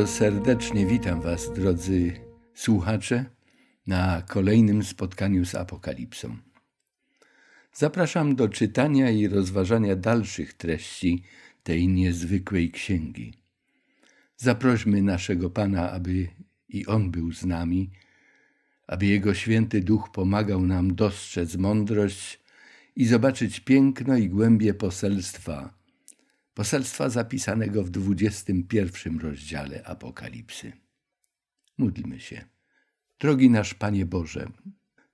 Bardzo serdecznie witam Was, drodzy słuchacze, na kolejnym spotkaniu z Apokalipsą. Zapraszam do czytania i rozważania dalszych treści tej niezwykłej księgi. Zaprośmy naszego Pana, aby i On był z nami, aby Jego święty duch pomagał nam dostrzec mądrość i zobaczyć piękno i głębie poselstwa, poselstwa zapisanego w 21 rozdziale Apokalipsy. Módlmy się. Drogi nasz Panie Boże,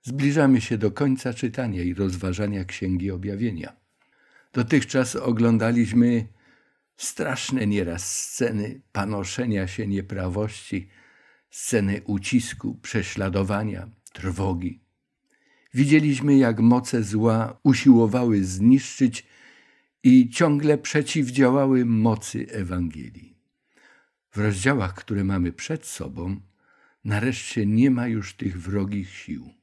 zbliżamy się do końca czytania i rozważania Księgi Objawienia. Dotychczas oglądaliśmy straszne nieraz sceny panoszenia się nieprawości, sceny ucisku, prześladowania, trwogi. Widzieliśmy, jak moce zła usiłowały zniszczyć i ciągle przeciwdziałały mocy Ewangelii. W rozdziałach, które mamy przed sobą, nareszcie nie ma już tych wrogich sił.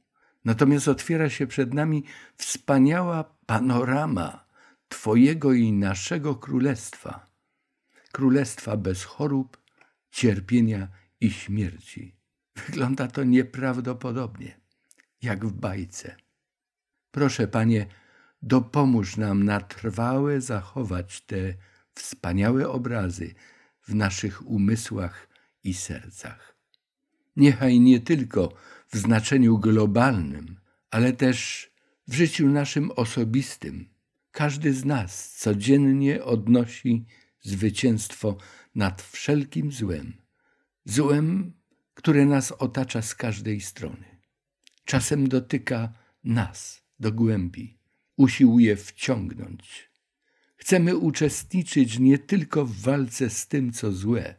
Natomiast otwiera się przed nami wspaniała panorama Twojego i naszego królestwa. Królestwa bez chorób, cierpienia i śmierci. Wygląda to nieprawdopodobnie, jak w bajce. Proszę, Panie, dopomóż nam na trwałe zachować te wspaniałe obrazy w naszych umysłach i sercach. Niechaj nie tylko w znaczeniu globalnym, ale też w życiu naszym osobistym. Każdy z nas codziennie odnosi zwycięstwo nad wszelkim złem, złem, które nas otacza z każdej strony. Czasem dotyka nas do głębi, usiłuje wciągnąć. Chcemy uczestniczyć nie tylko w walce z tym, co złe,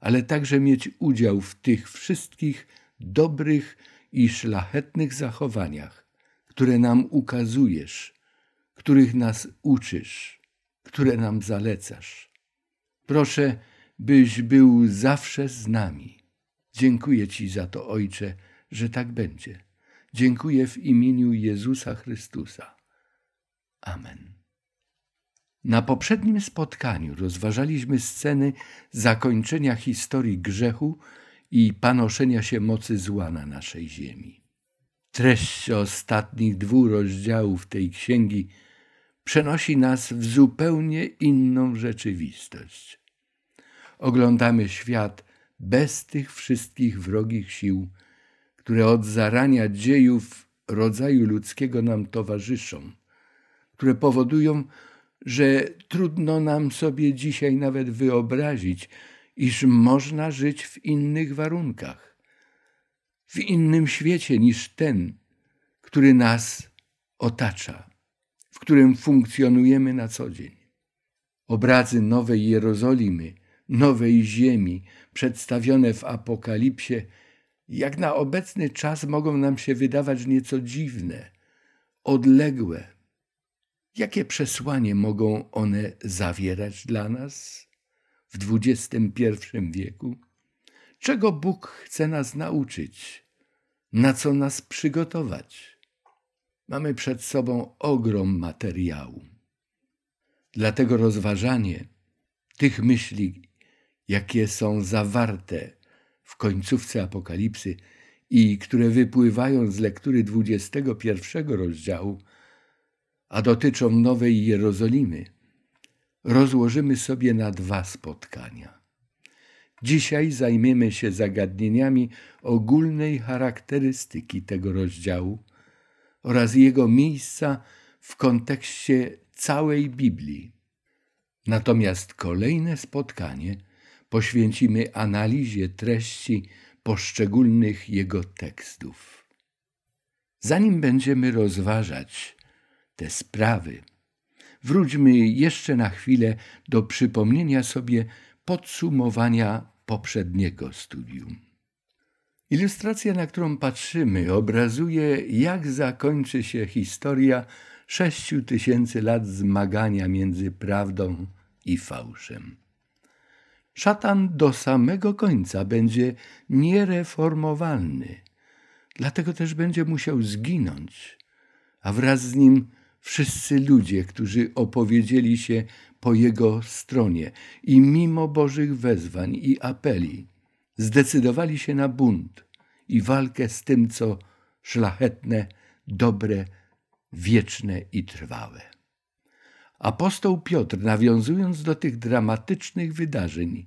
ale także mieć udział w tych wszystkich dobrych i szlachetnych zachowaniach, które nam ukazujesz, których nas uczysz, które nam zalecasz. Proszę, byś był zawsze z nami. Dziękuję Ci za to, Ojcze, że tak będzie. Dziękuję w imieniu Jezusa Chrystusa. Amen. Na poprzednim spotkaniu rozważaliśmy sceny zakończenia historii grzechu i panoszenia się mocy zła na naszej ziemi. Treść ostatnich dwóch rozdziałów tej księgi przenosi nas w zupełnie inną rzeczywistość. Oglądamy świat bez tych wszystkich wrogich sił, które od zarania dziejów rodzaju ludzkiego nam towarzyszą, które powodują, że trudno nam sobie dzisiaj nawet wyobrazić, iż można żyć w innych warunkach, w innym świecie niż ten, który nas otacza, w którym funkcjonujemy na co dzień. Obrazy Nowej Jerozolimy, Nowej Ziemi, przedstawione w Apokalipsie, jak na obecny czas mogą nam się wydawać nieco dziwne, odległe, Jakie przesłanie mogą one zawierać dla nas w XXI wieku? Czego Bóg chce nas nauczyć? Na co nas przygotować? Mamy przed sobą ogrom materiału. Dlatego rozważanie tych myśli, jakie są zawarte w końcówce Apokalipsy i które wypływają z lektury 21 rozdziału, a dotyczą Nowej Jerozolimy, rozłożymy sobie na dwa spotkania. Dzisiaj zajmiemy się zagadnieniami ogólnej charakterystyki tego rozdziału oraz jego miejsca w kontekście całej Biblii. Natomiast kolejne spotkanie poświęcimy analizie treści poszczególnych jego tekstów. Zanim będziemy rozważać te sprawy. Wróćmy jeszcze na chwilę do przypomnienia sobie podsumowania poprzedniego studium. Ilustracja, na którą patrzymy, obrazuje, jak zakończy się historia sześciu tysięcy lat zmagania między prawdą i fałszem. Szatan do samego końca będzie niereformowalny, dlatego też będzie musiał zginąć, a wraz z nim wszyscy ludzie, którzy opowiedzieli się po jego stronie i mimo Bożych wezwań i apeli zdecydowali się na bunt i walkę z tym, co szlachetne, dobre, wieczne i trwałe. Apostoł Piotr, nawiązując do tych dramatycznych wydarzeń,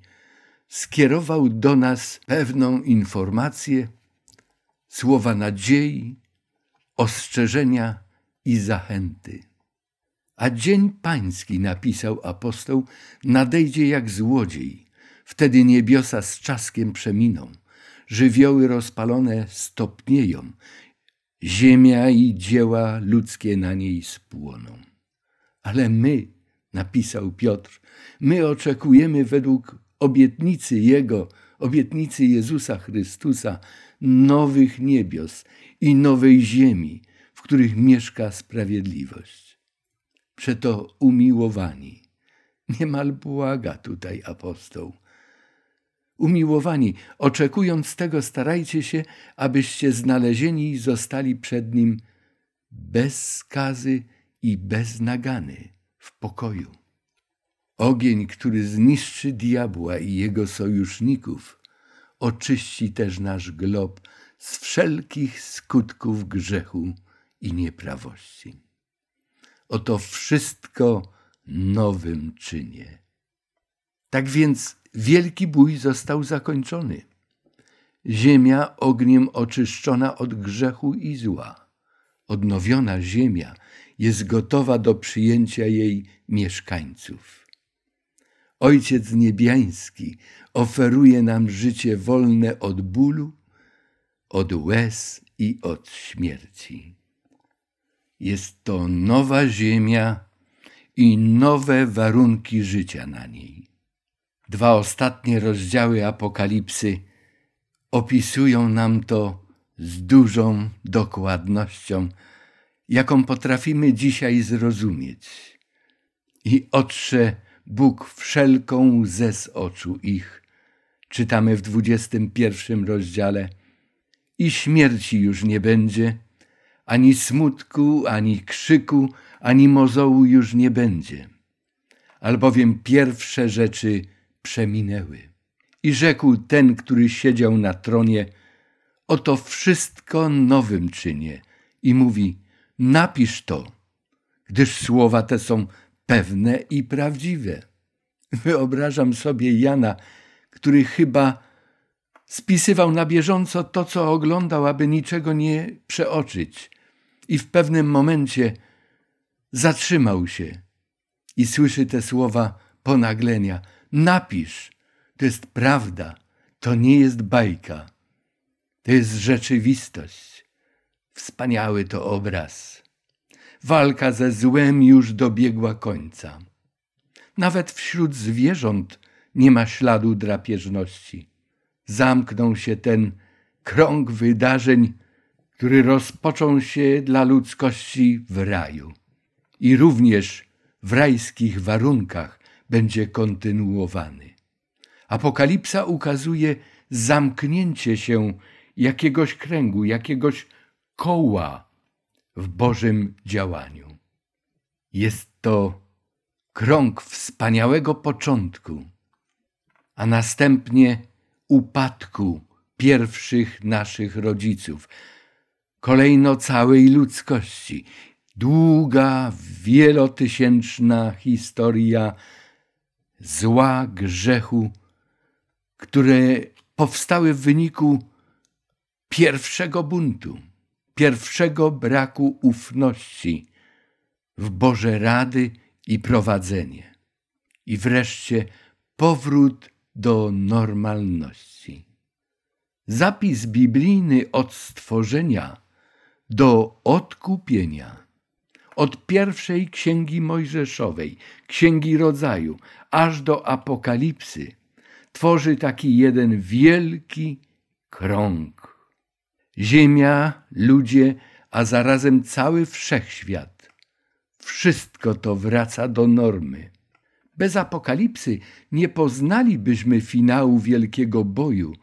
skierował do nas pewną informację, słowa nadziei, ostrzeżenia i zachęty. A dzień pański, napisał apostoł, nadejdzie jak złodziej. Wtedy niebiosa z czaskiem przeminą, żywioły rozpalone stopnieją, ziemia i dzieła ludzkie na niej spłoną. Ale my, napisał Piotr, my oczekujemy według obietnicy Jego, obietnicy Jezusa Chrystusa, nowych niebios i nowej ziemi, których mieszka sprawiedliwość. Przeto umiłowani, niemal błaga tutaj apostoł. Umiłowani, oczekując tego, starajcie się, abyście znalezieni zostali przed Nim bez skazy i bez nagany, w pokoju. Ogień, który zniszczy diabła i jego sojuszników, oczyści też nasz glob z wszelkich skutków grzechu i nieprawości. Oto wszystko nowym czynię. Tak więc wielki bój został zakończony. Ziemia ogniem oczyszczona od grzechu i zła. Odnowiona ziemia jest gotowa do przyjęcia jej mieszkańców. Ojciec Niebiański oferuje nam życie wolne od bólu, od łez i od śmierci. Jest to nowa ziemia i nowe warunki życia na niej. Dwa ostatnie rozdziały Apokalipsy opisują nam to z dużą dokładnością, jaką potrafimy dzisiaj zrozumieć. I otrze Bóg wszelką łzę z oczu ich. Czytamy w dwudziestym pierwszym rozdziale. I śmierci już nie będzie, ani smutku, ani krzyku, ani mozołu już nie będzie. Albowiem pierwsze rzeczy przeminęły. I rzekł ten, który siedział na tronie, oto wszystko nowym czynię. I mówi, napisz to, gdyż słowa te są pewne i prawdziwe. Wyobrażam sobie Jana, który chyba spisywał na bieżąco to, co oglądał, aby niczego nie przeoczyć. I w pewnym momencie zatrzymał się i słyszy te słowa ponaglenia. Napisz, to jest prawda, to nie jest bajka, to jest rzeczywistość. Wspaniały to obraz. Walka ze złem już dobiegła końca. Nawet wśród zwierząt nie ma śladu drapieżności. Zamknął się ten krąg wydarzeń, który rozpoczął się dla ludzkości w raju. I również w rajskich warunkach będzie kontynuowany. Apokalipsa ukazuje zamknięcie się jakiegoś kręgu, jakiegoś koła w Bożym działaniu. Jest to krąg wspaniałego początku, a następnie upadku pierwszych naszych rodziców, kolejno całej ludzkości. Długa, wielotysięczna historia zła, grzechu, które powstały w wyniku pierwszego buntu, pierwszego braku ufności w Boże rady i prowadzenie. I wreszcie powrót do normalności. Zapis biblijny od stworzenia do odkupienia. Od pierwszej księgi Mojżeszowej, księgi rodzaju, aż do apokalipsy, tworzy taki jeden wielki krąg. Ziemia, ludzie, a zarazem cały wszechświat. Wszystko to wraca do normy. Bez apokalipsy nie poznalibyśmy finału wielkiego boju,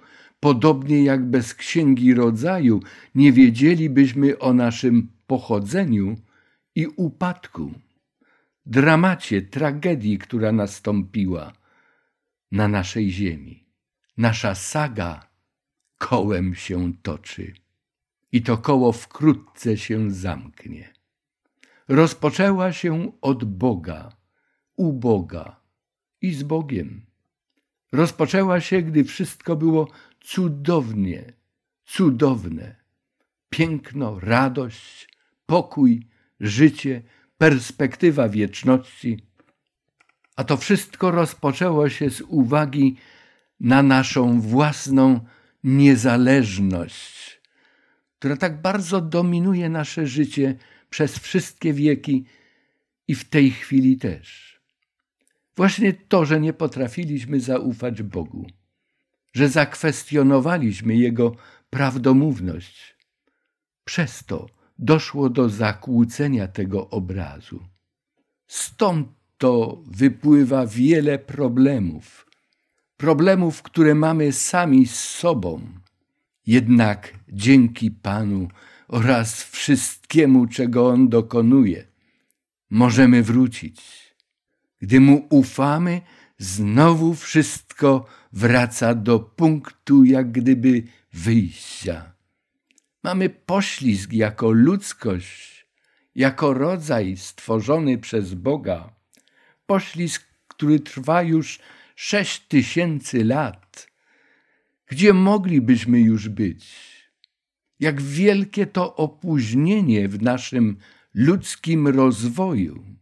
podobnie jak bez księgi rodzaju nie wiedzielibyśmy o naszym pochodzeniu i upadku. dramacie, tragedii, która nastąpiła na naszej ziemi. Nasza saga kołem się toczy i to koło wkrótce się zamknie. Rozpoczęła się od Boga, u Boga i z Bogiem. Rozpoczęła się, gdy wszystko było cudownie, cudowne. Piękno, radość, pokój, życie, perspektywa wieczności. A to wszystko rozpoczęło się z uwagi na naszą własną niezależność, która tak bardzo dominuje nasze życie przez wszystkie wieki i w tej chwili też. Właśnie to, że nie potrafiliśmy zaufać Bogu, że zakwestionowaliśmy Jego prawdomówność. Przez to doszło do zakłócenia tego obrazu. Stąd to wypływa wiele problemów, problemów, które mamy sami z sobą. Jednak dzięki Panu oraz wszystkiemu, czego On dokonuje, możemy wrócić. Gdy Mu ufamy, znowu wszystko wraca do punktu jak gdyby wyjścia. Mamy poślizg jako ludzkość, jako rodzaj stworzony przez Boga. Poślizg, który trwa już sześć tysięcy lat. Gdzie moglibyśmy już być? Jak wielkie to opóźnienie w naszym ludzkim rozwoju.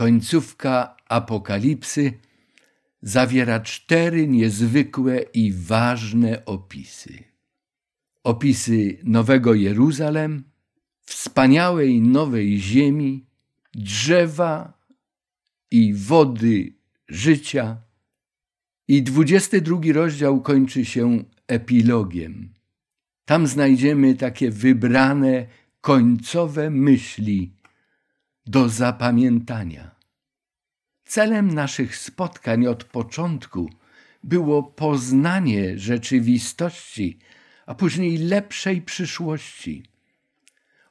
Końcówka Apokalipsy zawiera cztery niezwykłe i ważne opisy. Opisy Nowego Jeruzalem, wspaniałej nowej ziemi, drzewa i wody życia. I dwudziesty drugi rozdział kończy się epilogiem. Tam znajdziemy takie wybrane, końcowe myśli do zapamiętania. Celem naszych spotkań od początku było poznanie rzeczywistości, a później lepszej przyszłości.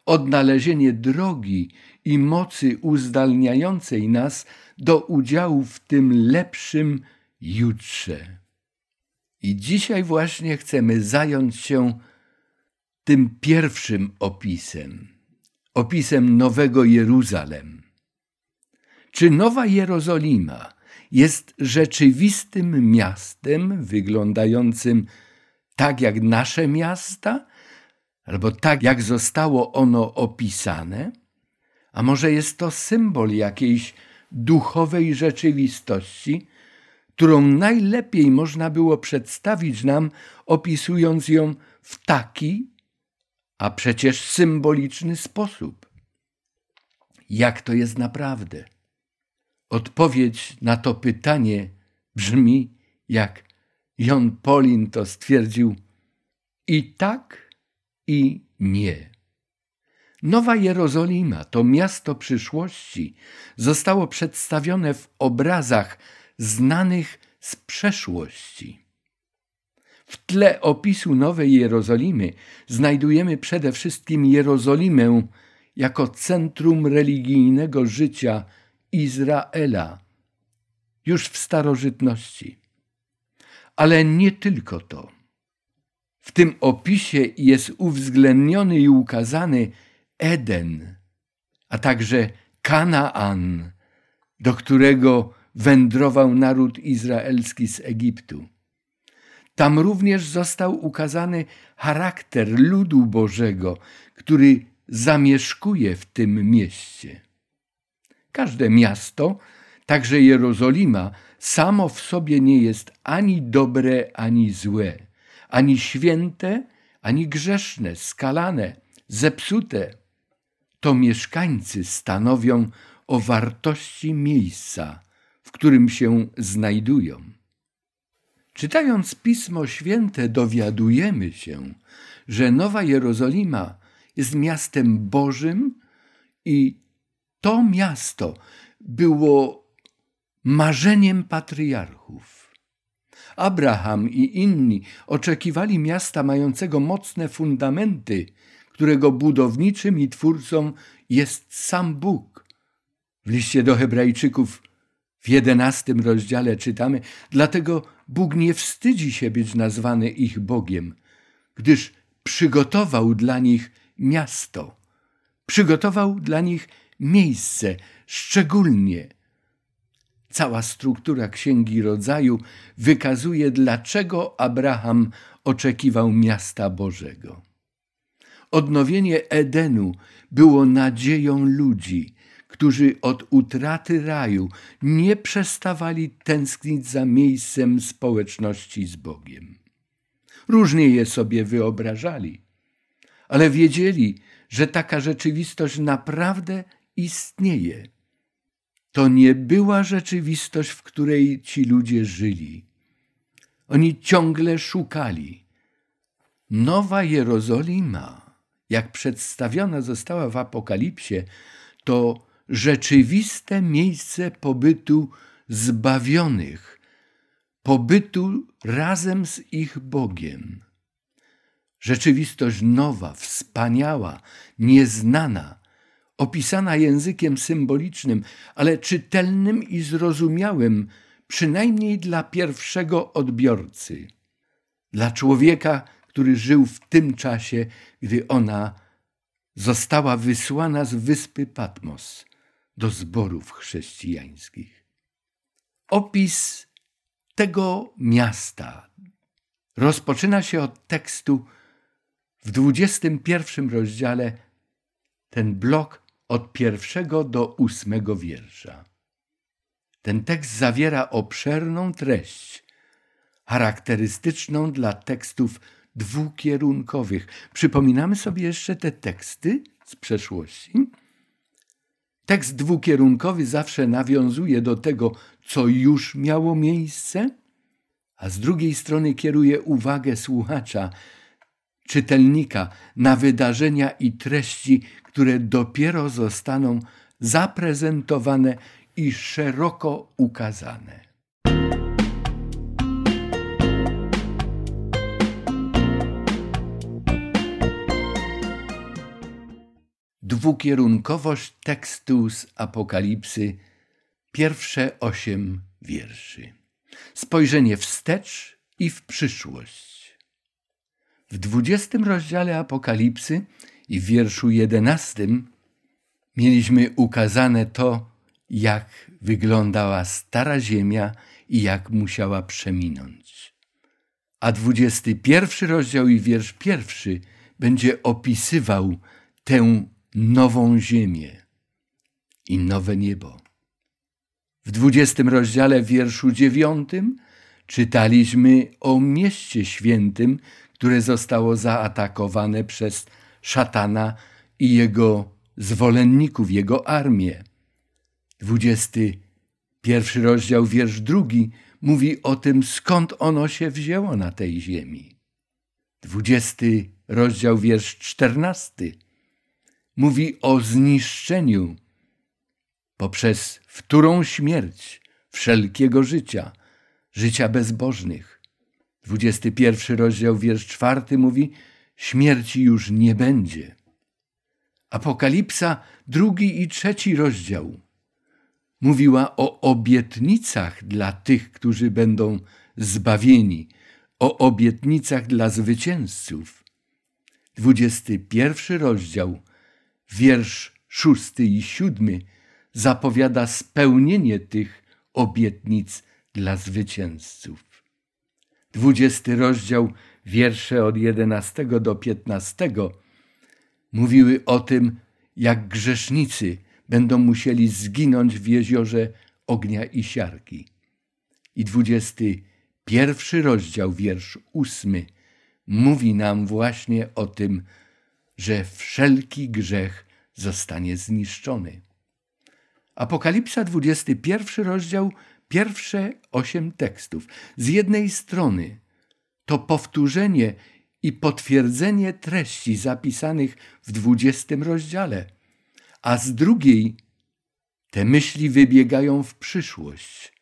Odnalezienie drogi i mocy uzdalniającej nas do udziału w tym lepszym jutrze. I dzisiaj właśnie chcemy zająć się tym pierwszym opisem, opisem Nowego Jeruzalem. Czy Nowa Jerozolima jest rzeczywistym miastem wyglądającym tak jak nasze miasta, albo tak jak zostało ono opisane? A może jest to symbol jakiejś duchowej rzeczywistości, którą najlepiej można było przedstawić nam, opisując ją w taki, a przecież symboliczny sposób. Jak to jest naprawdę? Odpowiedź na to pytanie brzmi, jak Jon Polin to stwierdził, i tak, i nie. Nowa Jerozolima, to miasto przyszłości, zostało przedstawione w obrazach znanych z przeszłości. W tle opisu Nowej Jerozolimy znajdujemy przede wszystkim Jerozolimę jako centrum religijnego życia Izraela już w starożytności. Ale nie tylko to. W tym opisie jest uwzględniony i ukazany Eden, a także Kanaan, do którego wędrował naród izraelski z Egiptu. Tam również został ukazany charakter ludu Bożego, który zamieszkuje w tym mieście. Każde miasto, także Jerozolima, samo w sobie nie jest ani dobre, ani złe, ani święte, ani grzeszne, skalane, zepsute. To mieszkańcy stanowią o wartości miejsca, w którym się znajdują. Czytając Pismo Święte, dowiadujemy się, że Nowa Jerozolima jest miastem Bożym i to miasto było marzeniem patriarchów. Abraham i inni oczekiwali miasta mającego mocne fundamenty, którego budowniczym i twórcą jest sam Bóg, W liście do Hebrajczyków w jedenastym rozdziale czytamy: Dlatego Bóg nie wstydzi się być nazwany ich Bogiem, gdyż przygotował dla nich miasto, przygotował dla nich miejsce, szczególnie. Cała struktura Księgi Rodzaju wykazuje, dlaczego Abraham oczekiwał miasta Bożego. Odnowienie Edenu było nadzieją ludzi, którzy od utraty raju nie przestawali tęsknić za miejscem społeczności z Bogiem. Różnie je sobie wyobrażali, ale wiedzieli, że taka rzeczywistość naprawdę istnieje. To nie była rzeczywistość, w której ci ludzie żyli. Oni ciągle szukali. Nowa Jerozolima, jak przedstawiona została w Apokalipsie, to rzeczywiste miejsce pobytu zbawionych, pobytu razem z ich Bogiem. Rzeczywistość nowa, wspaniała, nieznana, opisana językiem symbolicznym, ale czytelnym i zrozumiałym, przynajmniej dla pierwszego odbiorcy, dla człowieka, który żył w tym czasie, gdy ona została wysłana z wyspy Patmos do zborów chrześcijańskich. Opis tego miasta rozpoczyna się od tekstu w 21 rozdziale, ten blok od pierwszego do ósmego wiersza. Ten tekst zawiera obszerną treść, charakterystyczną dla tekstów dwukierunkowych. Przypominamy sobie jeszcze te teksty z przeszłości? Tekst dwukierunkowy zawsze nawiązuje do tego, co już miało miejsce, a z drugiej strony kieruje uwagę słuchacza, czytelnika na wydarzenia i treści, które dopiero zostaną zaprezentowane i szeroko ukazane. Dwukierunkowość tekstu z Apokalipsy, pierwsze osiem wierszy. Spojrzenie wstecz i w przyszłość. W dwudziestym rozdziale Apokalipsy i w wierszu jedenastym mieliśmy ukazane to, jak wyglądała stara ziemia i jak musiała przeminąć. A dwudziesty pierwszy rozdział i wiersz pierwszy będzie opisywał tę nową ziemię i nowe niebo. W dwudziestym rozdziale, wierszu dziewiątym, czytaliśmy o mieście świętym, które zostało zaatakowane przez szatana i jego zwolenników, jego armię. Dwudziesty pierwszy rozdział, wiersz drugi, mówi o tym, skąd ono się wzięło na tej ziemi. Dwudziesty rozdział, wiersz czternasty mówi o zniszczeniu poprzez wtórą śmierć wszelkiego życia, życia bezbożnych. 21 rozdział, wiersz czwarty mówi, śmierci już nie będzie. Apokalipsa, drugi i trzeci rozdział, mówiła o obietnicach dla tych, którzy będą zbawieni, o obietnicach dla zwycięzców. 21 rozdział wiersz szósty i siódmy zapowiada spełnienie tych obietnic dla zwycięzców. Dwudziesty rozdział, wiersze od jedenastego do piętnastego mówiły o tym, jak grzesznicy będą musieli zginąć w jeziorze ognia i siarki. I dwudziesty pierwszy rozdział, wiersz ósmy, mówi nam właśnie o tym, że wszelki grzech zostanie zniszczony. Apokalipsa 21 rozdział, pierwsze osiem tekstów. Z jednej strony to powtórzenie i potwierdzenie treści zapisanych w 20 rozdziale, a z drugiej te myśli wybiegają w przyszłość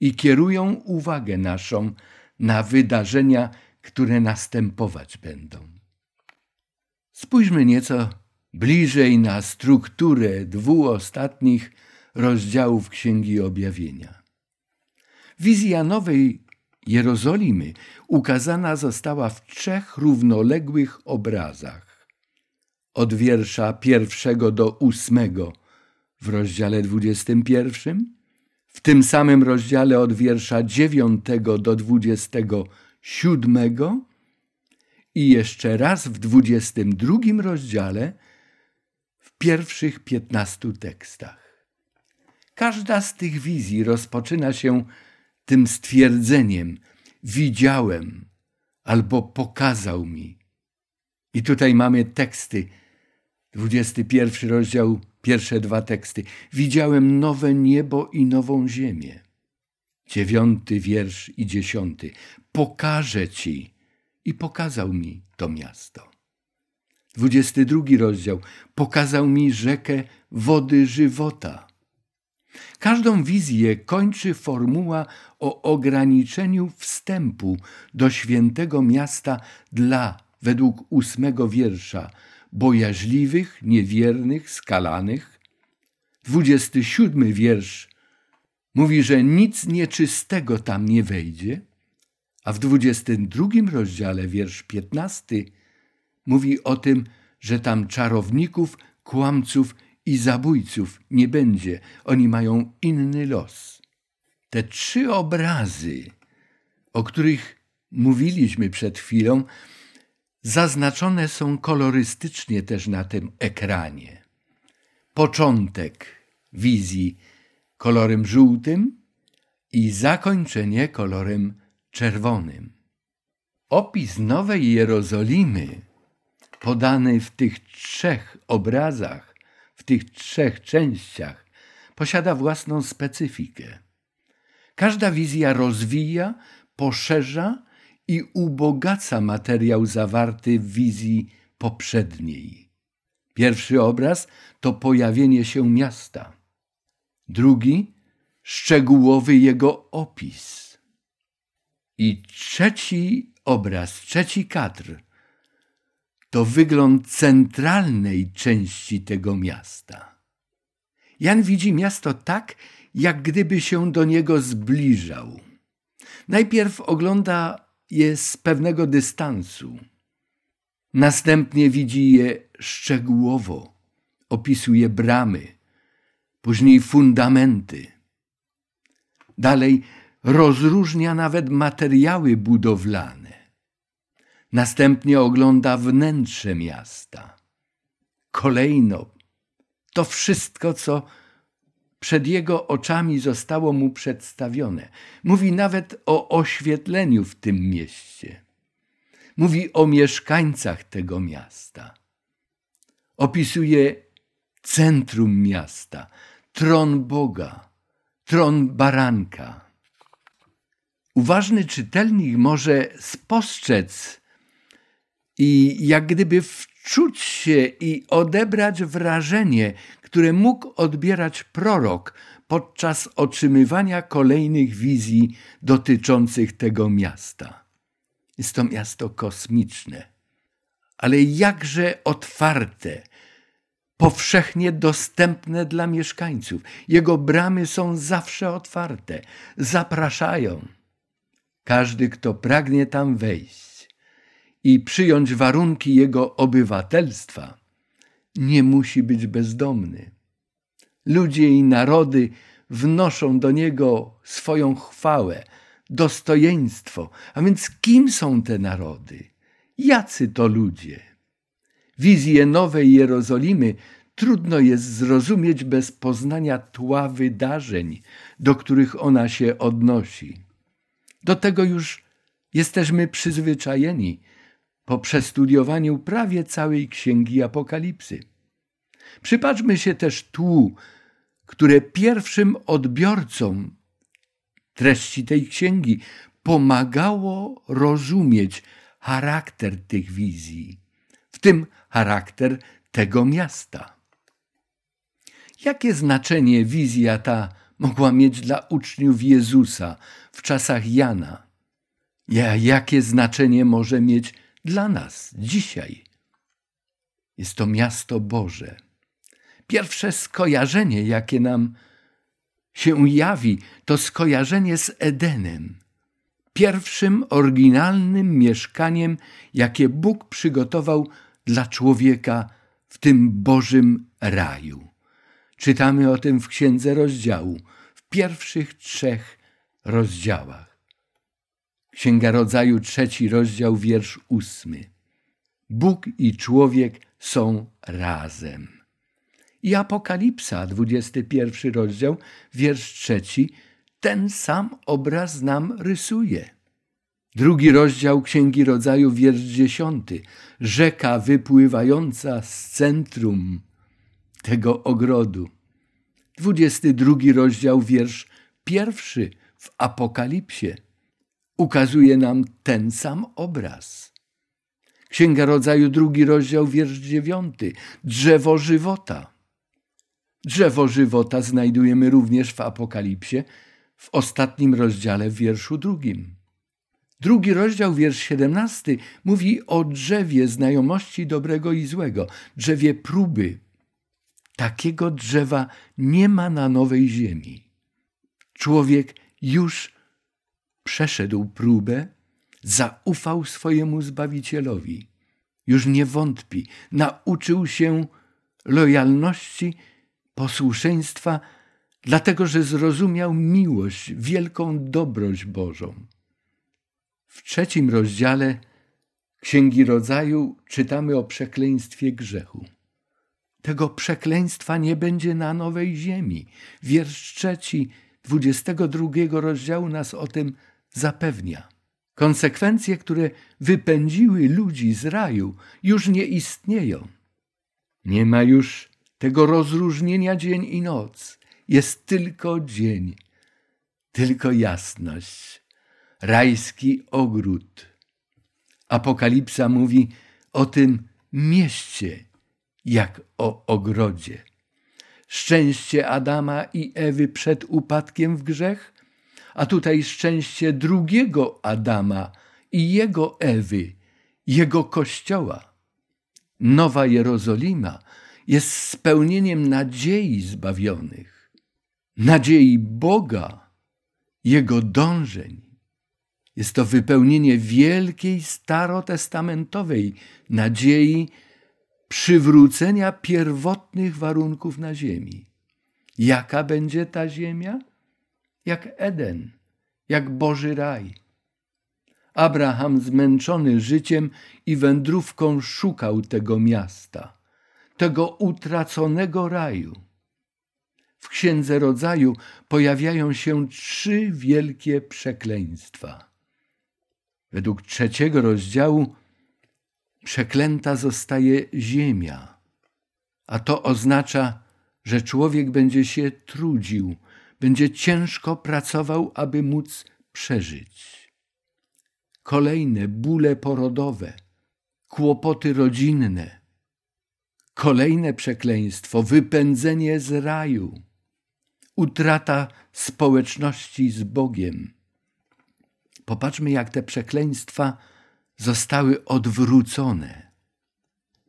i kierują uwagę naszą na wydarzenia, które następować będą. Spójrzmy nieco bliżej na strukturę dwóch ostatnich rozdziałów Księgi Objawienia. Wizja Nowej Jerozolimy ukazana została w trzech równoległych obrazach. Od wiersza pierwszego do ósmego w rozdziale dwudziestym pierwszym, w tym samym rozdziale od wiersza dziewiątego do dwudziestego siódmego i jeszcze raz w dwudziestym drugim rozdziale w pierwszych piętnastu tekstach. Każda z tych wizji rozpoczyna się tym stwierdzeniem widziałem albo pokazał mi. I tutaj mamy teksty, 21 rozdział, pierwsze dwa teksty. Widziałem nowe niebo i nową ziemię. Dziewiąty wiersz i dziesiąty. Pokażę ci. I pokazał mi to miasto. Dwudziesty drugi rozdział. Pokazał mi rzekę wody żywota Każdą wizję kończy formuła o ograniczeniu wstępu do świętego miasta dla, według ósmego wiersza, bojaźliwych, niewiernych, skalanych. Dwudziesty siódmy wiersz mówi, że nic nieczystego tam nie wejdzie, a w dwudziestym drugim rozdziale, wiersz piętnasty, mówi o tym, że tam czarowników, kłamców i zabójców nie będzie. Oni mają inny los. Te trzy obrazy, o których mówiliśmy przed chwilą, zaznaczone są kolorystycznie też na tym ekranie. Początek wizji kolorem żółtym i zakończenie kolorem czerwonym. Opis Nowej Jerozolimy, podany w tych trzech obrazach, w tych trzech częściach posiada własną specyfikę. Każda wizja rozwija, poszerza i ubogaca materiał zawarty w wizji poprzedniej. Pierwszy obraz to pojawienie się miasta. Drugi szczegółowy jego opis. I trzeci obraz, trzeci kadr to wygląd centralnej części tego miasta. Jan widzi miasto tak, jak gdyby się do niego zbliżał. Najpierw ogląda je z pewnego dystansu. Następnie widzi je szczegółowo, opisuje bramy, później fundamenty. Dalej rozróżnia nawet materiały budowlane. Następnie ogląda wnętrze miasta. Kolejno to wszystko, co przed jego oczami zostało mu przedstawione. Mówi nawet o oświetleniu w tym mieście. Mówi o mieszkańcach tego miasta. Opisuje centrum miasta, tron Boga, tron baranka. Uważny czytelnik może spostrzec i jak gdyby wczuć się i odebrać wrażenie, które mógł odbierać prorok podczas otrzymywania kolejnych wizji dotyczących tego miasta. Jest to miasto kosmiczne, ale jakże otwarte, powszechnie dostępne dla mieszkańców. Jego bramy są zawsze otwarte, zapraszają. Każdy, kto pragnie tam wejść, i przyjąć warunki jego obywatelstwa, nie musi być bezdomny. Ludzie i narody wnoszą do niego swoją chwałę, dostojeństwo. A więc kim są te narody? Jacy to ludzie? Wizję Nowej Jerozolimy trudno jest zrozumieć bez poznania tła wydarzeń, do których ona się odnosi. Do tego już jesteśmy przyzwyczajeni po przestudiowaniu prawie całej księgi Apokalipsy. Przypatrzmy się też tłu, które pierwszym odbiorcom treści tej księgi pomagało rozumieć charakter tych wizji, w tym charakter tego miasta. Jakie znaczenie wizja ta mogła mieć dla uczniów Jezusa w czasach Jana? Jakie znaczenie może mieć dla nas dzisiaj. Jest to miasto Boże. Pierwsze skojarzenie, jakie nam się jawi to skojarzenie z Edenem, pierwszym oryginalnym mieszkaniem, jakie Bóg przygotował dla człowieka w tym Bożym raju. Czytamy o tym w Księdze Rozdziału, w pierwszych trzech rozdziałach. Księga Rodzaju, trzeci rozdział, wiersz ósmy. Bóg i człowiek są razem. I Apokalipsa, 21 rozdział, wiersz trzeci, ten sam obraz nam rysuje. Drugi rozdział Księgi Rodzaju, wiersz dziesiąty. Rzeka wypływająca z centrum tego ogrodu. Dwudziesty drugi rozdział, wiersz pierwszy w Apokalipsie ukazuje nam ten sam obraz. Księga Rodzaju, drugi rozdział, wiersz dziewiąty. Drzewo żywota. Drzewo żywota znajdujemy również w Apokalipsie, w ostatnim rozdziale, w wierszu drugim. Drugi rozdział, wiersz siedemnasty, mówi o drzewie znajomości dobrego i złego, drzewie próby. Takiego drzewa nie ma na nowej ziemi. Człowiek już przeszedł próbę, zaufał swojemu Zbawicielowi. Już nie wątpi, nauczył się lojalności, posłuszeństwa, dlatego że zrozumiał miłość, wielką dobroć Bożą. W trzecim rozdziale Księgi Rodzaju czytamy o przekleństwie grzechu. Tego przekleństwa nie będzie na nowej ziemi. Wiersz trzeci, dwudziestego drugiego rozdziału nas o tym zapewnia. Konsekwencje, które wypędziły ludzi z raju, już nie istnieją. Nie ma już tego rozróżnienia dzień i noc. Jest tylko dzień, tylko jasność, rajski ogród. Apokalipsa mówi o tym mieście, jak o ogrodzie. Szczęście Adama i Ewy przed upadkiem w grzech, a tutaj szczęście drugiego Adama i jego Ewy, jego kościoła. Nowa Jerozolima jest spełnieniem nadziei zbawionych, nadziei Boga, Jego dążeń. Jest to wypełnienie wielkiej starotestamentowej nadziei przywrócenia pierwotnych warunków na ziemi. Jaka będzie ta ziemia? Jak Eden, jak Boży raj. Abraham, zmęczony życiem i wędrówką, szukał tego miasta, tego utraconego raju. W Księdze Rodzaju pojawiają się trzy wielkie przekleństwa. Według trzeciego rozdziału przeklęta zostaje ziemia, a to oznacza, że człowiek będzie się trudził, będzie ciężko pracował, aby móc przeżyć. Kolejne bóle porodowe, kłopoty rodzinne, kolejne przekleństwo, wypędzenie z raju, utrata społeczności z Bogiem. Popatrzmy, jak te przekleństwa zostały odwrócone.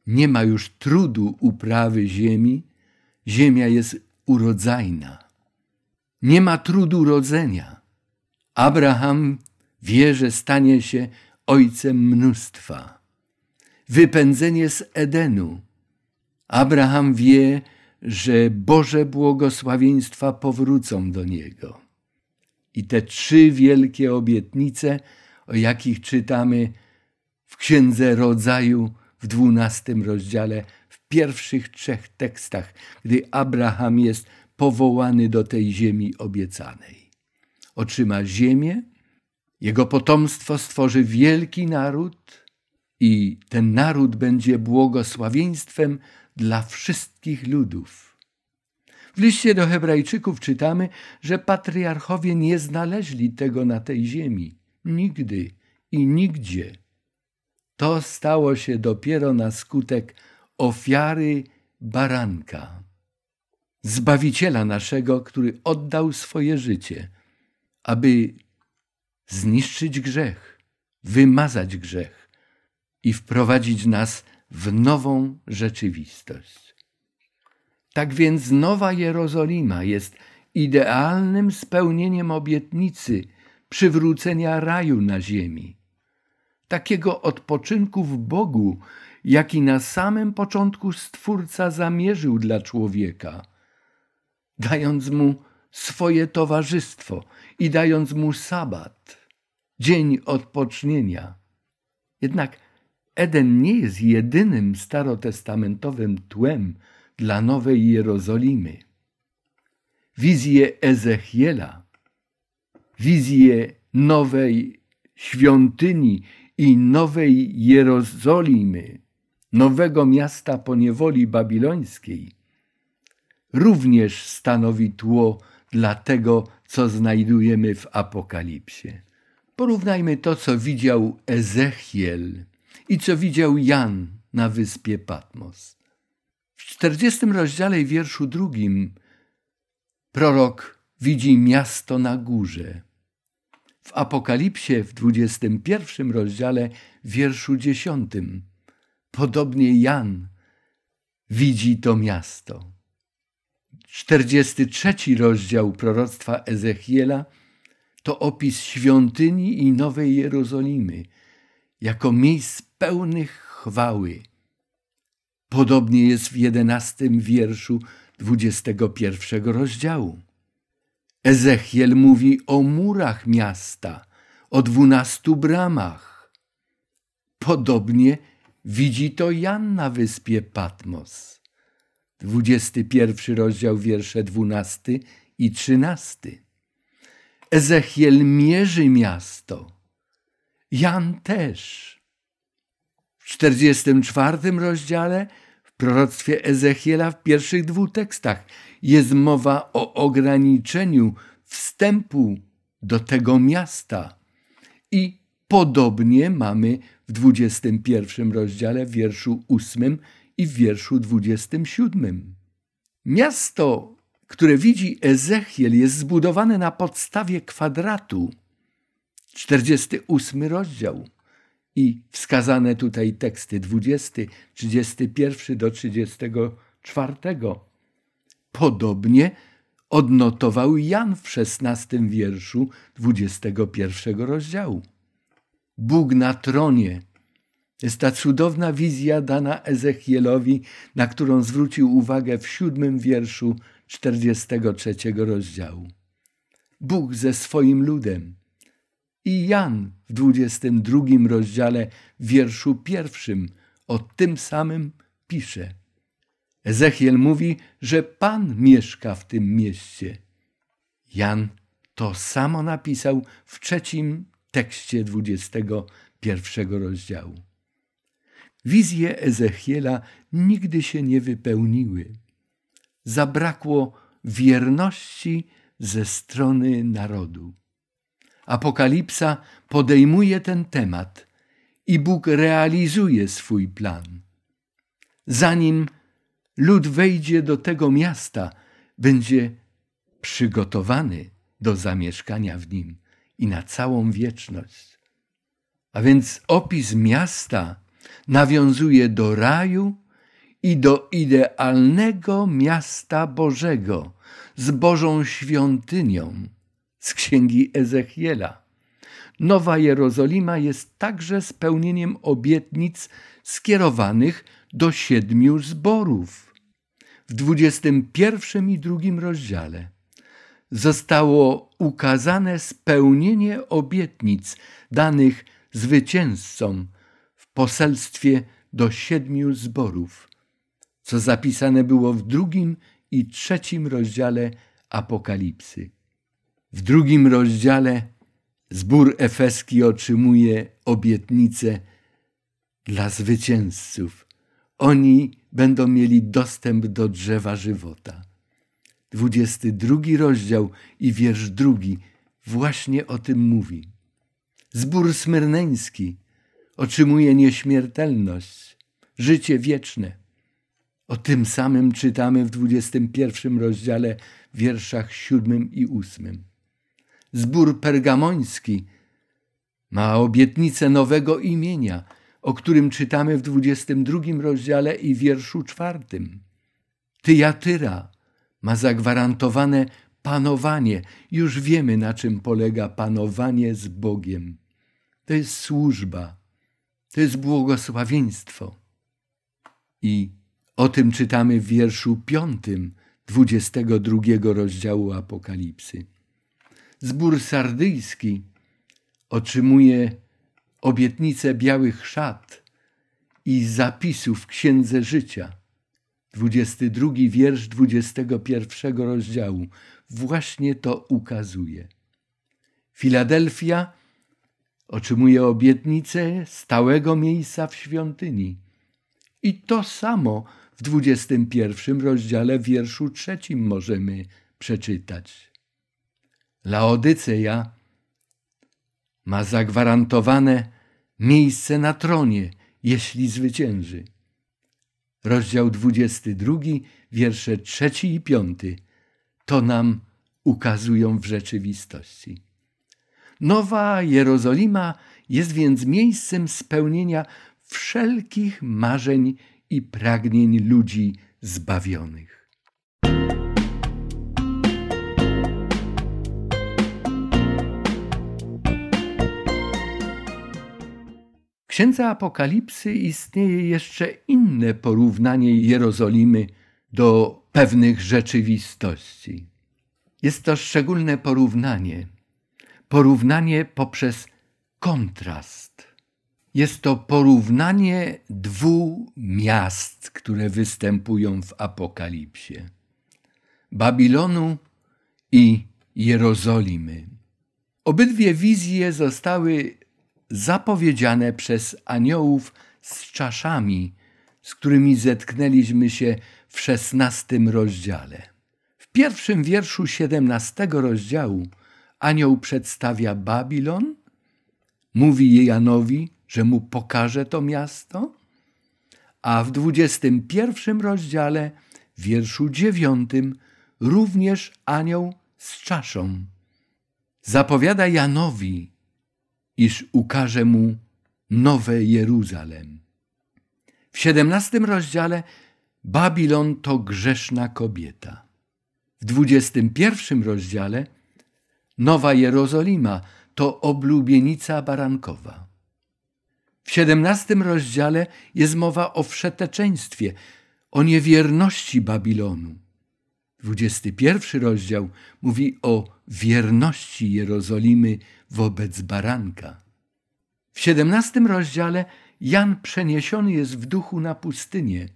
Nie ma już trudu uprawy ziemi, ziemia jest urodzajna. Nie ma trudu rodzenia. Abraham wie, że stanie się ojcem mnóstwa. Wypędzenie z Edenu. Abraham wie, że Boże błogosławieństwa powrócą do niego. I te trzy wielkie obietnice, o jakich czytamy w Księdze Rodzaju w dwunastym rozdziale, w pierwszych trzech tekstach, gdy Abraham jest powołany do tej ziemi obiecanej. Otrzyma ziemię, jego potomstwo stworzy wielki naród i ten naród będzie błogosławieństwem dla wszystkich ludów. W liście do Hebrajczyków czytamy, że patriarchowie nie znaleźli tego na tej ziemi. Nigdy i nigdzie. To stało się dopiero na skutek ofiary baranka, Zbawiciela naszego, który oddał swoje życie, aby zniszczyć grzech, wymazać grzech i wprowadzić nas w nową rzeczywistość. Tak więc Nowa Jerozolima jest idealnym spełnieniem obietnicy przywrócenia raju na ziemi. Takiego odpoczynku w Bogu, jaki na samym początku Stwórca zamierzył dla człowieka, dając mu swoje towarzystwo i dając mu sabat, dzień odpocznienia. Jednak Eden nie jest jedynym starotestamentowym tłem dla Nowej Jerozolimy. Wizje Ezechiela, wizje nowej świątyni i nowej Jerozolimy, nowego miasta po niewoli babilońskiej, również stanowi tło dla tego, co znajdujemy w Apokalipsie. Porównajmy to, co widział Ezechiel i co widział Jan na wyspie Patmos. W czterdziestym rozdziale wierszu drugim prorok widzi miasto na górze. W Apokalipsie w dwudziestym pierwszym rozdziale, wierszu dziesiątym, podobnie Jan widzi to miasto. 43 rozdział proroctwa Ezechiela to opis świątyni i Nowej Jerozolimy jako miejsc pełnych chwały. Podobnie jest w jedenastym wierszu 21 rozdziału. Ezechiel mówi o murach miasta, o dwunastu bramach. Podobnie widzi to Jan na wyspie Patmos. 21 rozdział, wiersze 12 i 13. Ezechiel mierzy miasto. Jan też. W 44 rozdziale w proroctwie Ezechiela w pierwszych dwóch tekstach jest mowa o ograniczeniu wstępu do tego miasta. I podobnie mamy w 21 rozdziale w wierszu 8 i w wierszu 27. Miasto, które widzi Ezechiel, jest zbudowane na podstawie kwadratu. 48 rozdział i wskazane tutaj teksty 20, 31 do 34. Podobnie odnotował Jan w 16 wierszu 21 rozdziału. Bóg na tronie jest ta cudowna wizja dana Ezechielowi, na którą zwrócił uwagę w siódmym wierszu 43 rozdziału. Bóg ze swoim ludem. I Jan w 22 rozdziale, wierszu pierwszym, o tym samym pisze. Ezechiel mówi, że Pan mieszka w tym mieście. Jan to samo napisał w trzecim tekście 21 rozdziału. Wizje Ezechiela nigdy się nie wypełniły. Zabrakło wierności ze strony narodu. Apokalipsa podejmuje ten temat i Bóg realizuje swój plan. Zanim lud wejdzie do tego miasta, będzie przygotowany do zamieszkania w nim i na całą wieczność. A więc opis miasta nawiązuje do raju i do idealnego miasta Bożego z Bożą świątynią z księgi Ezechiela. Nowa Jerozolima jest także spełnieniem obietnic skierowanych do siedmiu zborów. W dwudziestym pierwszym i drugim rozdziale zostało ukazane spełnienie obietnic danych zwycięzcom w poselstwie do siedmiu zborów, co zapisane było w drugim i trzecim rozdziale Apokalipsy. W drugim rozdziale zbór efeski otrzymuje obietnicę dla zwycięzców. Oni będą mieli dostęp do drzewa żywota. Dwudziesty drugi rozdział i wiersz drugi właśnie o tym mówi. Zbór smyrneński otrzymuje nieśmiertelność, życie wieczne. O tym samym czytamy w dwudziestym pierwszym rozdziale, wierszach siódmym i ósmym. Zbór pergamoński ma obietnicę nowego imienia, o którym czytamy w dwudziestym drugim rozdziale i wierszu czwartym. Tyjatyra ma zagwarantowane panowanie. Już wiemy, na czym polega panowanie z Bogiem. To jest służba, to jest błogosławieństwo. I o tym czytamy w wierszu piątym, dwudziestego drugiego rozdziału Apokalipsy. Zbór sardyjski otrzymuje obietnicę białych szat i zapisów w Księdze Życia. 22 wiersz 21 rozdziału właśnie to ukazuje. Filadelfia otrzymuje obietnicę stałego miejsca w świątyni. I to samo w 21 rozdziale wierszu trzecim możemy przeczytać. Laodyceja ma zagwarantowane miejsce na tronie, jeśli zwycięży. Rozdział 22, wiersze 3 i 5 to nam ukazują w rzeczywistości. Nowa Jerozolima jest więc miejscem spełnienia wszelkich marzeń i pragnień ludzi zbawionych. Księdze Apokalipsy istnieje jeszcze inne porównanie Jerozolimy do pewnych rzeczywistości. Jest to szczególne porównanie, porównanie poprzez kontrast. Jest to porównanie dwóch miast, które występują w Apokalipsie: Babilonu i Jerozolimy. Obydwie wizje zostały zapowiedziane przez aniołów z czaszami, z którymi zetknęliśmy się w szesnastym rozdziale. W pierwszym wierszu siedemnastego rozdziału anioł przedstawia Babilon, mówi Janowi, że mu pokaże to miasto, a w dwudziestym pierwszym rozdziale, wierszu dziewiątym, również anioł z czaszą. Zapowiada Janowi, iż ukaże mu nowe Jeruzalem. W siedemnastym rozdziale Babilon to grzeszna kobieta. W dwudziestym pierwszym rozdziale Nowa Jerozolima to oblubienica barankowa. W siedemnastym rozdziale jest mowa o wszeteczeństwie, o niewierności Babilonu. Dwudziesty pierwszy rozdział mówi o wierności Jerozolimy wobec baranka. W siedemnastym rozdziale Jan przeniesiony jest w duchu na pustynię.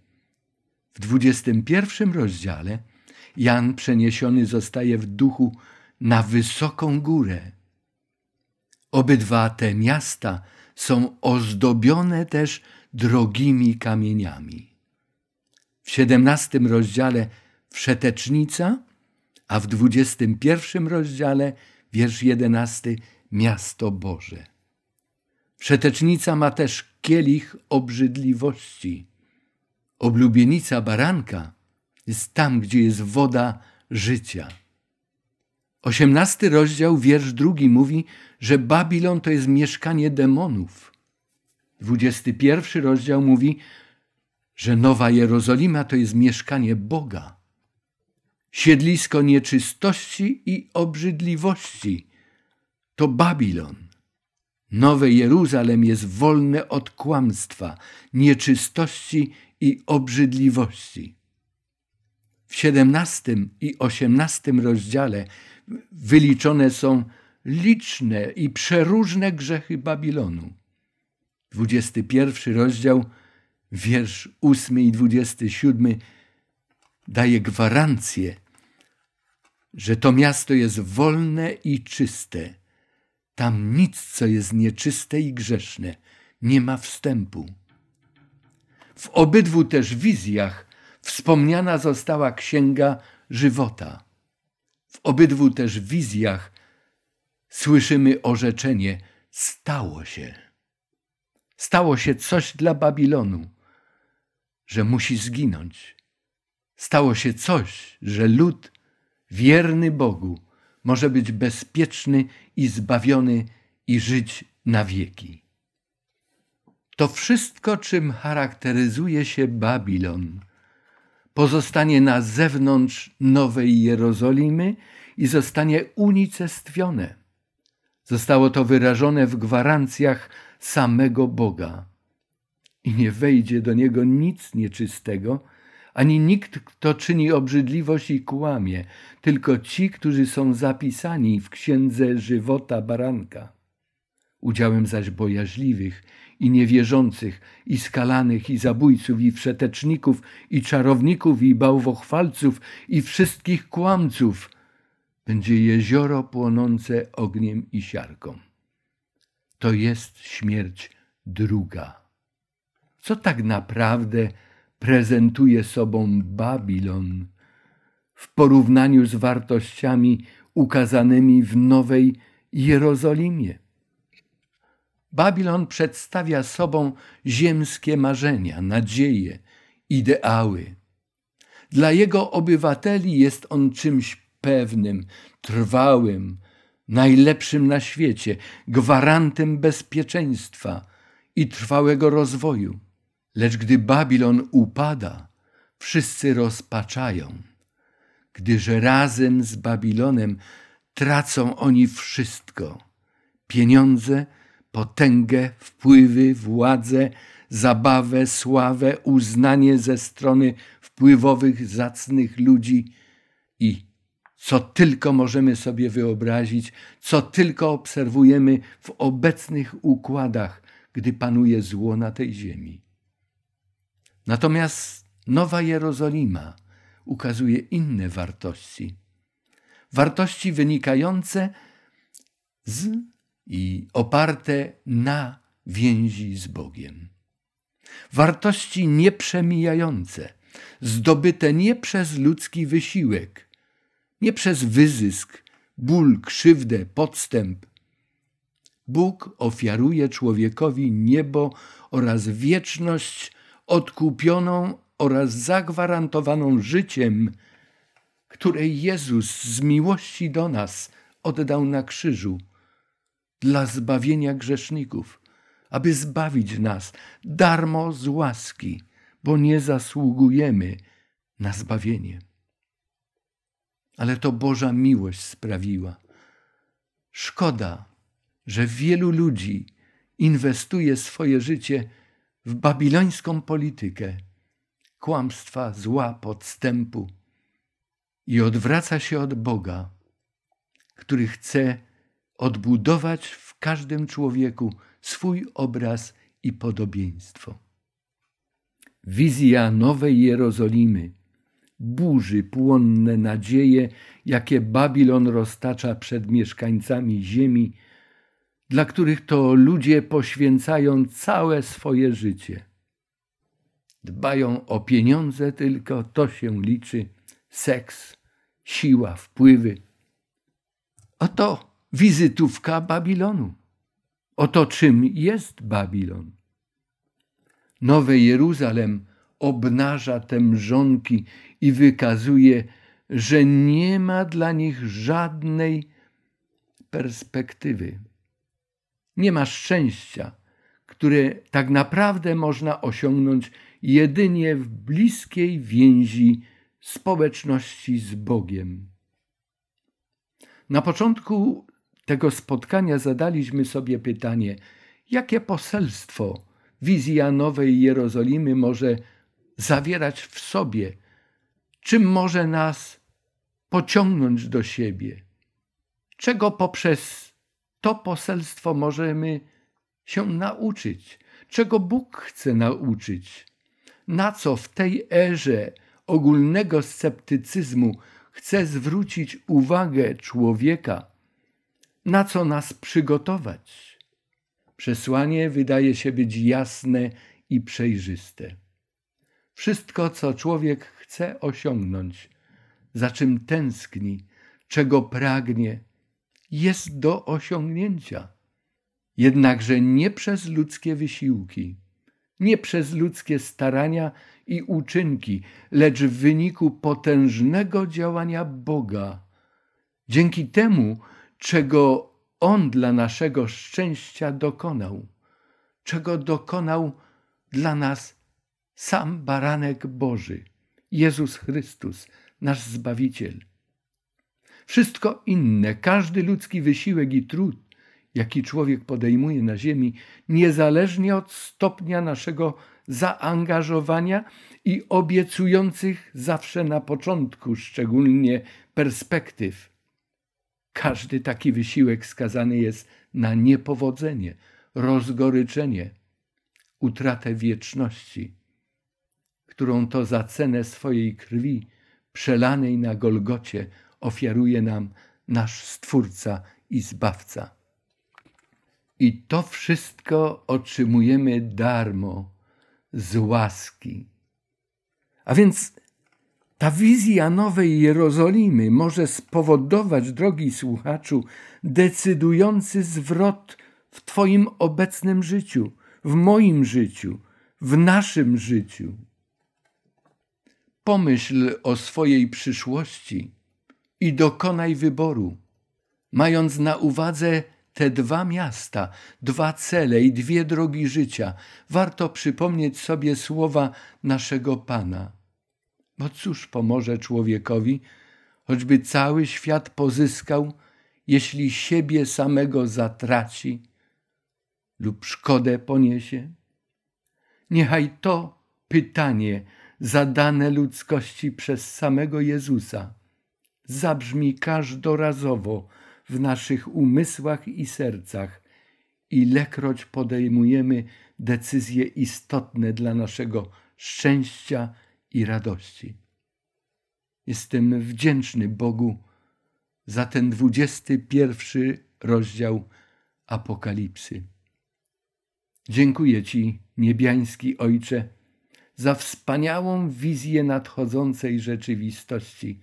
W dwudziestym pierwszym rozdziale Jan przeniesiony zostaje w duchu na wysoką górę. Obydwa te miasta są ozdobione też drogimi kamieniami. W siedemnastym rozdziale Wszetecznica, a w dwudziestym pierwszym rozdziale, wiersz jedenasty, Miasto Boże. Wszetecznica ma też kielich obrzydliwości. Oblubienica baranka jest tam, gdzie jest woda życia. Osiemnasty rozdział, wiersz drugi mówi, że Babilon to jest mieszkanie demonów. Dwudziesty pierwszy rozdział mówi, że Nowa Jerozolima to jest mieszkanie Boga. Siedlisko nieczystości i obrzydliwości to Babilon. Nowe Jeruzalem jest wolne od kłamstwa, nieczystości i obrzydliwości. W siedemnastym i osiemnastym rozdziale wyliczone są liczne i przeróżne grzechy Babilonu. Dwudziesty pierwszy rozdział, wiersz ósmy i dwudziesty siódmy daje gwarancję, że to miasto jest wolne i czyste. Tam nic, co jest nieczyste i grzeszne, nie ma wstępu. W obydwu też wizjach wspomniana została księga żywota. W obydwu też wizjach słyszymy orzeczenie: stało się. Stało się coś dla Babilonu, że musi zginąć. Stało się coś, że lud wierny Bogu może być bezpieczny i zbawiony i żyć na wieki. To wszystko, czym charakteryzuje się Babilon, pozostanie na zewnątrz Nowej Jerozolimy i zostanie unicestwione. Zostało to wyrażone w gwarancjach samego Boga. I nie wejdzie do niego nic nieczystego, ani nikt, kto czyni obrzydliwość i kłamie, tylko ci, którzy są zapisani w księdze żywota baranka. Udziałem zaś bojaźliwych i niewierzących, i skalanych, i zabójców, i wszeteczników, i czarowników, i bałwochwalców, i wszystkich kłamców będzie jezioro płonące ogniem i siarką. To jest śmierć druga. Co tak naprawdę prezentuje sobą Babilon w porównaniu z wartościami ukazanymi w Nowej Jerozolimie? Babilon przedstawia sobą ziemskie marzenia, nadzieje, ideały. Dla jego obywateli jest on czymś pewnym, trwałym, najlepszym na świecie, gwarantem bezpieczeństwa i trwałego rozwoju. Lecz gdy Babilon upada, wszyscy rozpaczają, gdyż razem z Babilonem tracą oni wszystko: pieniądze, potęgę, wpływy, władzę, zabawę, sławę, uznanie ze strony wpływowych, zacnych ludzi. I co tylko możemy sobie wyobrazić, co tylko obserwujemy w obecnych układach, gdy panuje zło na tej ziemi. Natomiast Nowa Jerozolima ukazuje inne wartości. Wartości wynikające z i oparte na więzi z Bogiem. Wartości nieprzemijające, zdobyte nie przez ludzki wysiłek, nie przez wyzysk, ból, krzywdę, podstęp. Bóg ofiaruje człowiekowi niebo oraz wieczność odkupioną oraz zagwarantowaną życiem, które Jezus z miłości do nas oddał na krzyżu dla zbawienia grzeszników, aby zbawić nas darmo z łaski, bo nie zasługujemy na zbawienie. Ale to Boża miłość sprawiła. Szkoda, że wielu ludzi inwestuje swoje życie w babilońską politykę, kłamstwa, zła, podstępu. I odwraca się od Boga, który chce odbudować w każdym człowieku swój obraz i podobieństwo. Wizja Nowej Jerozolimy. Burzy płonne nadzieje, jakie Babilon roztacza przed mieszkańcami ziemi, dla których to ludzie poświęcają całe swoje życie. Dbają o pieniądze tylko, to się liczy, seks, siła, wpływy. Oto wizytówka Babilonu. Oto czym jest Babilon. Nowe Jeruzalem obnaża te mrzonki i wykazuje, że nie ma dla nich żadnej perspektywy. Nie ma szczęścia, które tak naprawdę można osiągnąć jedynie w bliskiej więzi społeczności z Bogiem. Na początku tego spotkania zadaliśmy sobie pytanie, jakie poselstwo wizja Nowej Jerozolimy może zawierać w sobie, czym może nas pociągnąć do siebie, czego poprzez to poselstwo możemy się nauczyć, czego Bóg chce nauczyć, na co w tej erze ogólnego sceptycyzmu chce zwrócić uwagę człowieka na co nas przygotować. Przesłanie wydaje się być jasne i przejrzyste. Wszystko, co człowiek chce osiągnąć, za czym tęskni, czego pragnie, jest do osiągnięcia. Jednakże nie przez ludzkie wysiłki, nie przez ludzkie starania i uczynki, lecz w wyniku potężnego działania Boga. Dzięki temu czego On dla naszego szczęścia dokonał, czego dokonał dla nas sam baranek Boży, Jezus Chrystus, nasz Zbawiciel. Wszystko inne, każdy ludzki wysiłek i trud, jaki człowiek podejmuje na ziemi, niezależnie od stopnia naszego zaangażowania i obiecujących zawsze na początku szczególnie perspektyw. Każdy taki wysiłek skazany jest na niepowodzenie, rozgoryczenie, utratę wieczności, którą to za cenę swojej krwi przelanej na Golgocie ofiaruje nam nasz Stwórca i Zbawca. I to wszystko otrzymujemy darmo, z łaski. A więc ta wizja nowej Jerozolimy może spowodować, drogi słuchaczu, decydujący zwrot w Twoim obecnym życiu, w moim życiu, w naszym życiu. Pomyśl o swojej przyszłości i dokonaj wyboru, mając na uwadze te dwa miasta, dwa cele i dwie drogi życia, warto przypomnieć sobie słowa naszego Pana. Bo cóż pomoże człowiekowi, choćby cały świat pozyskał, jeśli siebie samego zatraci lub szkodę poniesie? Niechaj to pytanie zadane ludzkości przez samego Jezusa zabrzmi każdorazowo w naszych umysłach i sercach, ilekroć podejmujemy decyzje istotne dla naszego szczęścia i radości. Jestem wdzięczny Bogu za ten dwudziesty pierwszy rozdział Apokalipsy. Dziękuję Ci, niebiański Ojcze, za wspaniałą wizję nadchodzącej rzeczywistości,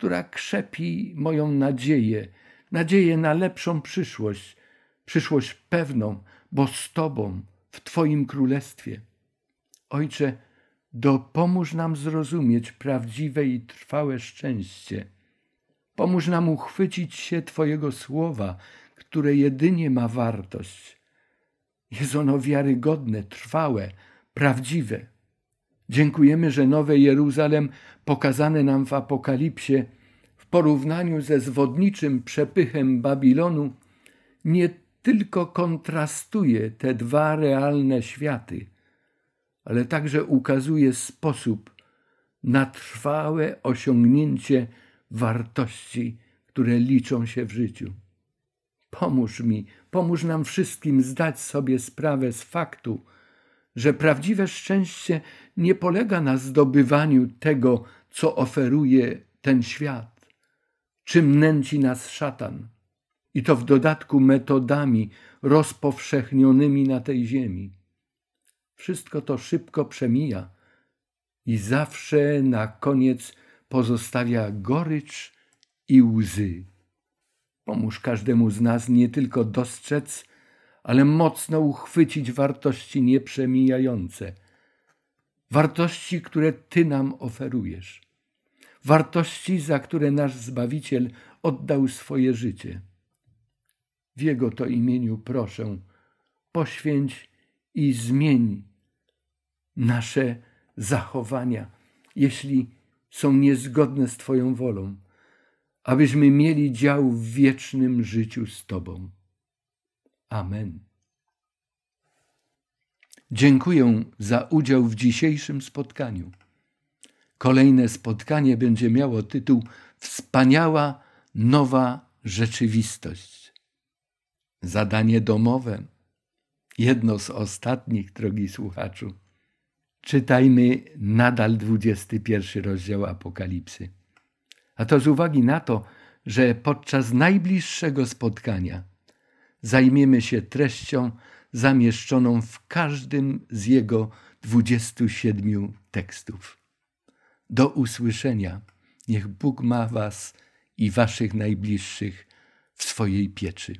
która krzepi moją nadzieję, nadzieję na lepszą przyszłość, przyszłość pewną, bo z Tobą, w Twoim królestwie. Ojcze, dopomóż nam zrozumieć prawdziwe i trwałe szczęście. Pomóż nam uchwycić się Twojego słowa, które jedynie ma wartość. Jest ono wiarygodne, trwałe, prawdziwe. Dziękujemy, że Nowe Jeruzalem pokazane nam w Apokalipsie w porównaniu ze zwodniczym przepychem Babilonu nie tylko kontrastuje te dwa realne światy, ale także ukazuje sposób na trwałe osiągnięcie wartości, które liczą się w życiu. Pomóż mi, pomóż nam wszystkim zdać sobie sprawę z faktu, że prawdziwe szczęście nie polega na zdobywaniu tego, co oferuje ten świat, czym nęci nas szatan, i to w dodatku metodami rozpowszechnionymi na tej ziemi. Wszystko to szybko przemija i zawsze na koniec pozostawia gorycz i łzy. Pomóż każdemu z nas nie tylko dostrzec, ale mocno uchwycić wartości nieprzemijające, wartości, które Ty nam oferujesz, wartości, za które nasz Zbawiciel oddał swoje życie. W Jego to imieniu proszę, poświęć i zmień nasze zachowania, jeśli są niezgodne z Twoją wolą, abyśmy mieli dział w wiecznym życiu z Tobą. Amen. Dziękuję za udział w dzisiejszym spotkaniu. Kolejne spotkanie będzie miało tytuł Wspaniała nowa rzeczywistość. Zadanie domowe, jedno z ostatnich, drogi słuchaczu. Czytajmy nadal 21 rozdział Apokalipsy. A to z uwagi na to, że podczas najbliższego spotkania zajmiemy się treścią zamieszczoną w każdym z jego 27 tekstów. Do usłyszenia. Niech Bóg ma Was i Waszych najbliższych w swojej pieczy.